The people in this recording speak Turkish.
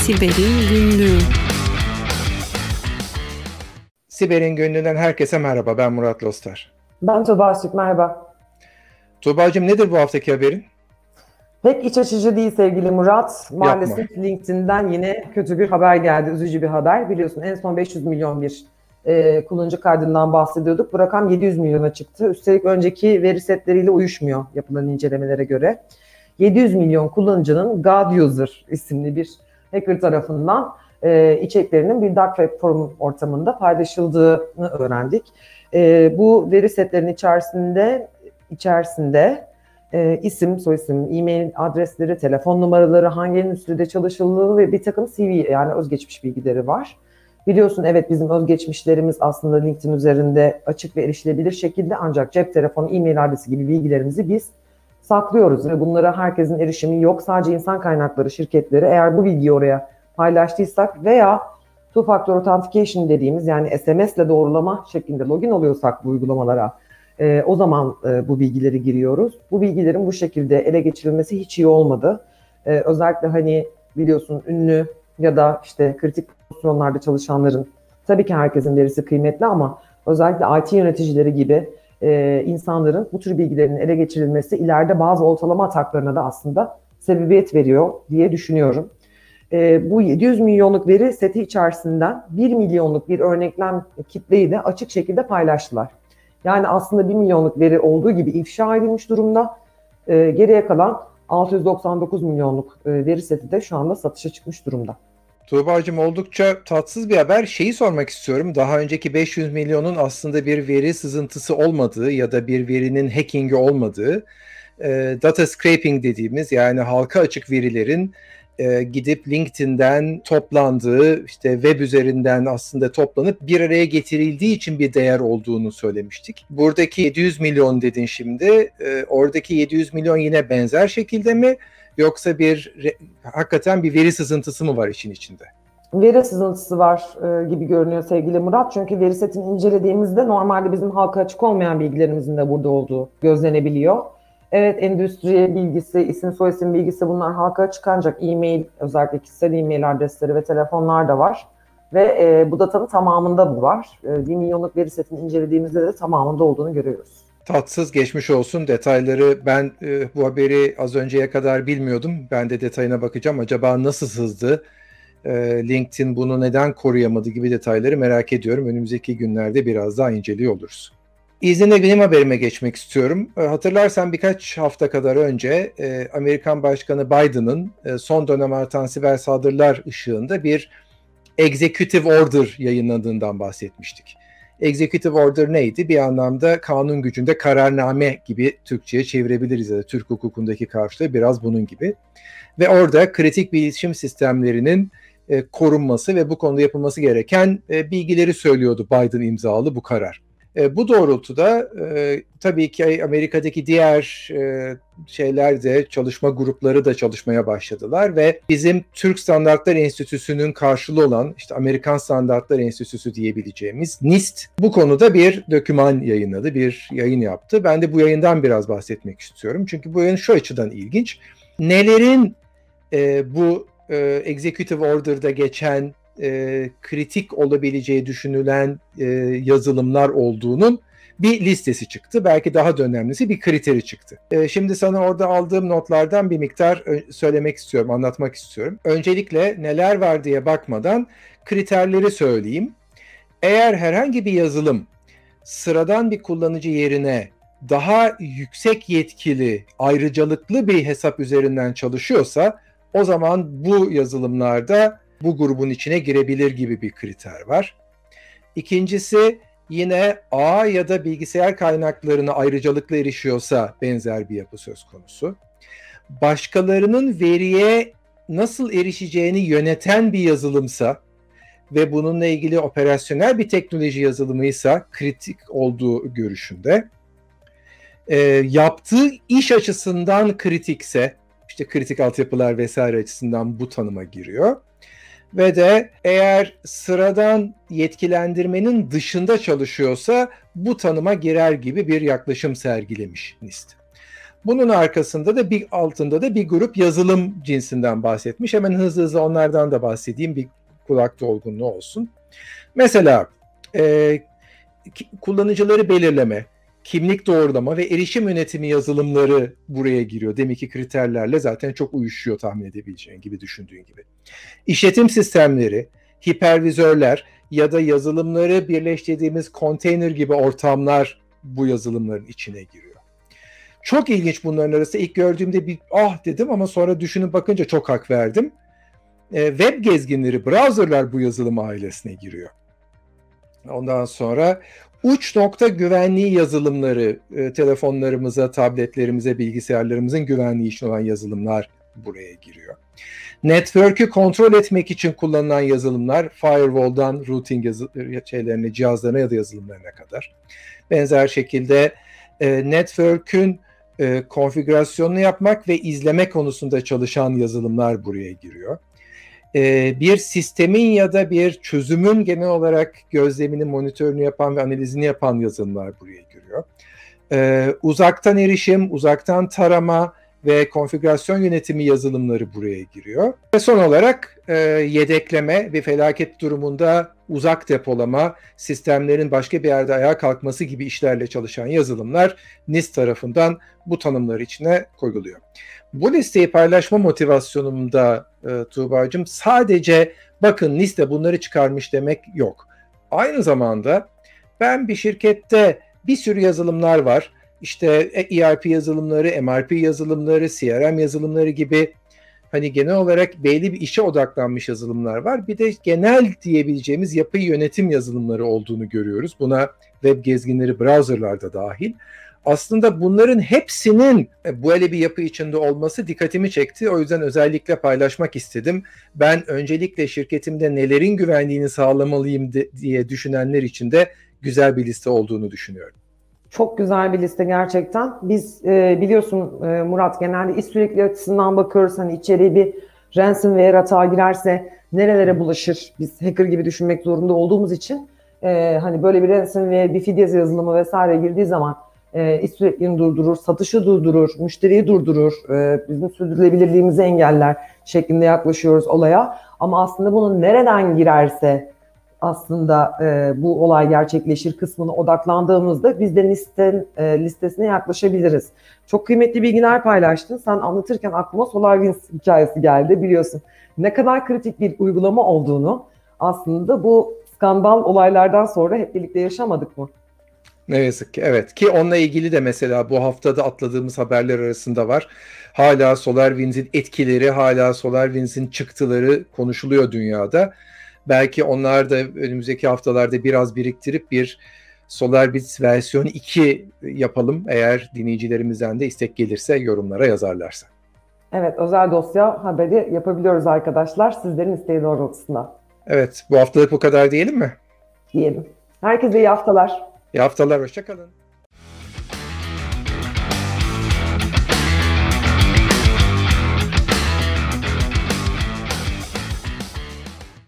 Siber'in Günlüğü Siber'in Günlüğü'nden herkese merhaba. Ben Murat Lostar. Ben Tuğba Aşık, merhaba. Tuğba'cığım nedir bu haftaki haberin? Pek iç açıcı değil sevgili Murat. Maalesef Yapma. LinkedIn'den yine kötü bir haber geldi, üzücü bir haber. Biliyorsun en son 500 milyon bir e, kullanıcı kaydından bahsediyorduk. Bu rakam 700 milyona çıktı. Üstelik önceki veri setleriyle uyuşmuyor yapılan incelemelere göre. 700 milyon kullanıcının God User isimli bir hacker tarafından e, içeriklerinin bir dark web forum ortamında paylaşıldığını öğrendik. E, bu veri setlerinin içerisinde içerisinde e, isim, soyisim, e-mail adresleri, telefon numaraları, hangi endüstride çalışıldığı ve bir takım CV yani özgeçmiş bilgileri var. Biliyorsun evet bizim özgeçmişlerimiz aslında LinkedIn üzerinde açık ve erişilebilir şekilde ancak cep telefonu, e-mail adresi gibi bilgilerimizi biz saklıyoruz ve bunlara herkesin erişimi yok. Sadece insan kaynakları şirketleri eğer bu bilgiyi oraya paylaştıysak veya two factor authentication dediğimiz yani SMS ile doğrulama şeklinde login oluyorsak bu uygulamalara e, o zaman e, bu bilgileri giriyoruz. Bu bilgilerin bu şekilde ele geçirilmesi hiç iyi olmadı. E, özellikle hani biliyorsun ünlü ya da işte kritik pozisyonlarda çalışanların tabii ki herkesin verisi kıymetli ama özellikle IT yöneticileri gibi e, insanların bu tür bilgilerin ele geçirilmesi ileride bazı oltalama ataklarına da aslında sebebiyet veriyor diye düşünüyorum. E, bu 700 milyonluk veri seti içerisinden 1 milyonluk bir örneklem kitleyi de açık şekilde paylaştılar. Yani aslında 1 milyonluk veri olduğu gibi ifşa edilmiş durumda. E, geriye kalan 699 milyonluk e, veri seti de şu anda satışa çıkmış durumda. Tuğba'cığım oldukça tatsız bir haber. Şeyi sormak istiyorum. Daha önceki 500 milyonun aslında bir veri sızıntısı olmadığı ya da bir verinin hacking'i olmadığı e, data scraping dediğimiz yani halka açık verilerin e, gidip LinkedIn'den toplandığı işte web üzerinden aslında toplanıp bir araya getirildiği için bir değer olduğunu söylemiştik. Buradaki 700 milyon dedin şimdi. E, oradaki 700 milyon yine benzer şekilde mi? Yoksa bir hakikaten bir veri sızıntısı mı var işin içinde? Veri sızıntısı var e, gibi görünüyor sevgili Murat. Çünkü veri setini incelediğimizde normalde bizim halka açık olmayan bilgilerimizin de burada olduğu gözlenebiliyor. Evet endüstri bilgisi, isim soyisim bilgisi bunlar halka açık ancak e-mail özellikle kişisel e-mail adresleri ve telefonlar da var. Ve e, bu datanın tamamında bu var. E, 1 milyonluk veri setini incelediğimizde de tamamında olduğunu görüyoruz. Tatsız geçmiş olsun detayları ben e, bu haberi az önceye kadar bilmiyordum. Ben de detayına bakacağım. Acaba nasıl sızdı? E, LinkedIn bunu neden koruyamadı gibi detayları merak ediyorum. Önümüzdeki günlerde biraz daha inceliyor oluruz. İzninle benim haberime geçmek istiyorum. E, hatırlarsan birkaç hafta kadar önce e, Amerikan Başkanı Biden'ın e, son dönem artan siber saldırılar ışığında bir executive order yayınladığından bahsetmiştik. Executive order neydi? Bir anlamda kanun gücünde kararname gibi Türkçe'ye çevirebiliriz ya da Türk hukukundaki karşılığı biraz bunun gibi. Ve orada kritik bilişim sistemlerinin korunması ve bu konuda yapılması gereken bilgileri söylüyordu Biden imzalı bu karar. E, bu doğrultuda e, tabii ki Amerika'daki diğer e, şeyler de çalışma grupları da çalışmaya başladılar ve bizim Türk Standartlar Enstitüsü'nün karşılığı olan işte Amerikan Standartlar Enstitüsü diyebileceğimiz NIST bu konuda bir döküman yayınladı, bir yayın yaptı. Ben de bu yayından biraz bahsetmek istiyorum. Çünkü bu yayın şu açıdan ilginç. Nelerin e, bu e, Executive Order'da geçen e, kritik olabileceği düşünülen e, yazılımlar olduğunun bir listesi çıktı. Belki daha da önemlisi bir kriteri çıktı. E, şimdi sana orada aldığım notlardan bir miktar söylemek istiyorum, anlatmak istiyorum. Öncelikle neler var diye bakmadan kriterleri söyleyeyim. Eğer herhangi bir yazılım sıradan bir kullanıcı yerine daha yüksek yetkili, ayrıcalıklı bir hesap üzerinden çalışıyorsa o zaman bu yazılımlarda bu grubun içine girebilir gibi bir kriter var. İkincisi yine ağ ya da bilgisayar kaynaklarına ayrıcalıklı erişiyorsa benzer bir yapı söz konusu. Başkalarının veriye nasıl erişeceğini yöneten bir yazılımsa ve bununla ilgili operasyonel bir teknoloji yazılımıysa kritik olduğu görüşünde. E, yaptığı iş açısından kritikse, işte kritik altyapılar vesaire açısından bu tanıma giriyor ve de eğer sıradan yetkilendirmenin dışında çalışıyorsa bu tanıma girer gibi bir yaklaşım sergilemiş NIST. Bunun arkasında da bir altında da bir grup yazılım cinsinden bahsetmiş. Hemen hızlı hızlı onlardan da bahsedeyim bir kulak dolgunluğu olsun. Mesela e, kullanıcıları belirleme, kimlik doğrulama ve erişim yönetimi yazılımları buraya giriyor. Deminki kriterlerle zaten çok uyuşuyor tahmin edebileceğin gibi düşündüğün gibi. İşletim sistemleri, hipervizörler ya da yazılımları birleştirdiğimiz konteyner gibi ortamlar bu yazılımların içine giriyor. Çok ilginç bunların arası. İlk gördüğümde bir ah dedim ama sonra düşünüp bakınca çok hak verdim. E, web gezginleri, browserlar bu yazılım ailesine giriyor. Ondan sonra uç nokta güvenliği yazılımları, e, telefonlarımıza, tabletlerimize, bilgisayarlarımızın güvenliği için olan yazılımlar buraya giriyor. Network'ü kontrol etmek için kullanılan yazılımlar, firewall'dan routing yazı, şeylerine, cihazlarına ya da yazılımlarına kadar. Benzer şekilde e, network'ün e, konfigürasyonunu yapmak ve izleme konusunda çalışan yazılımlar buraya giriyor. E, bir sistemin ya da bir çözümün genel olarak gözlemini, monitörünü yapan ve analizini yapan yazılımlar buraya giriyor. E, uzaktan erişim, uzaktan tarama ve konfigürasyon yönetimi yazılımları buraya giriyor. Ve son olarak e, yedekleme ve felaket durumunda uzak depolama, sistemlerin başka bir yerde ayağa kalkması gibi işlerle çalışan yazılımlar NIST tarafından bu tanımlar içine koyuluyor. Bu listeyi paylaşma motivasyonumda e, Tuğba'cığım sadece bakın liste bunları çıkarmış demek yok. Aynı zamanda ben bir şirkette bir sürü yazılımlar var. İşte ERP yazılımları, MRP yazılımları, CRM yazılımları gibi hani genel olarak belli bir işe odaklanmış yazılımlar var. Bir de genel diyebileceğimiz yapı yönetim yazılımları olduğunu görüyoruz. Buna web gezginleri, browserlarda dahil. Aslında bunların hepsinin e, böyle bir yapı içinde olması dikkatimi çekti. O yüzden özellikle paylaşmak istedim. Ben öncelikle şirketimde nelerin güvenliğini sağlamalıyım diye düşünenler için de güzel bir liste olduğunu düşünüyorum. Çok güzel bir liste gerçekten. Biz e, biliyorsun e, Murat genelde iş sürekli açısından bakıyoruz. Hani içeriye bir ransomware hata girerse nerelere bulaşır? Biz hacker gibi düşünmek zorunda olduğumuz için e, hani böyle bir ransomware, bir fidye yazılımı vesaire girdiği zaman e, iş sürekliliğini durdurur, satışı durdurur, müşteriyi durdurur, e, bizim sürdürülebilirliğimizi engeller şeklinde yaklaşıyoruz olaya. Ama aslında bunun nereden girerse aslında e, bu olay gerçekleşir kısmına odaklandığımızda biz de listen, e, listesine yaklaşabiliriz. Çok kıymetli bilgiler paylaştın. Sen anlatırken aklıma SolarWinds hikayesi geldi biliyorsun. Ne kadar kritik bir uygulama olduğunu aslında bu skandal olaylardan sonra hep birlikte yaşamadık mı? Ne yazık ki evet ki onunla ilgili de mesela bu haftada atladığımız haberler arasında var. Hala SolarWinds'in etkileri, hala SolarWinds'in çıktıları konuşuluyor dünyada. Belki onlar da önümüzdeki haftalarda biraz biriktirip bir SolarWinds versiyon 2 yapalım eğer dinleyicilerimizden de istek gelirse yorumlara yazarlarsa. Evet özel dosya haberi yapabiliyoruz arkadaşlar sizlerin isteği doğrultusunda. Evet bu haftalık bu kadar diyelim mi? Diyelim. Herkese iyi haftalar. İyi haftalar, hoşçakalın.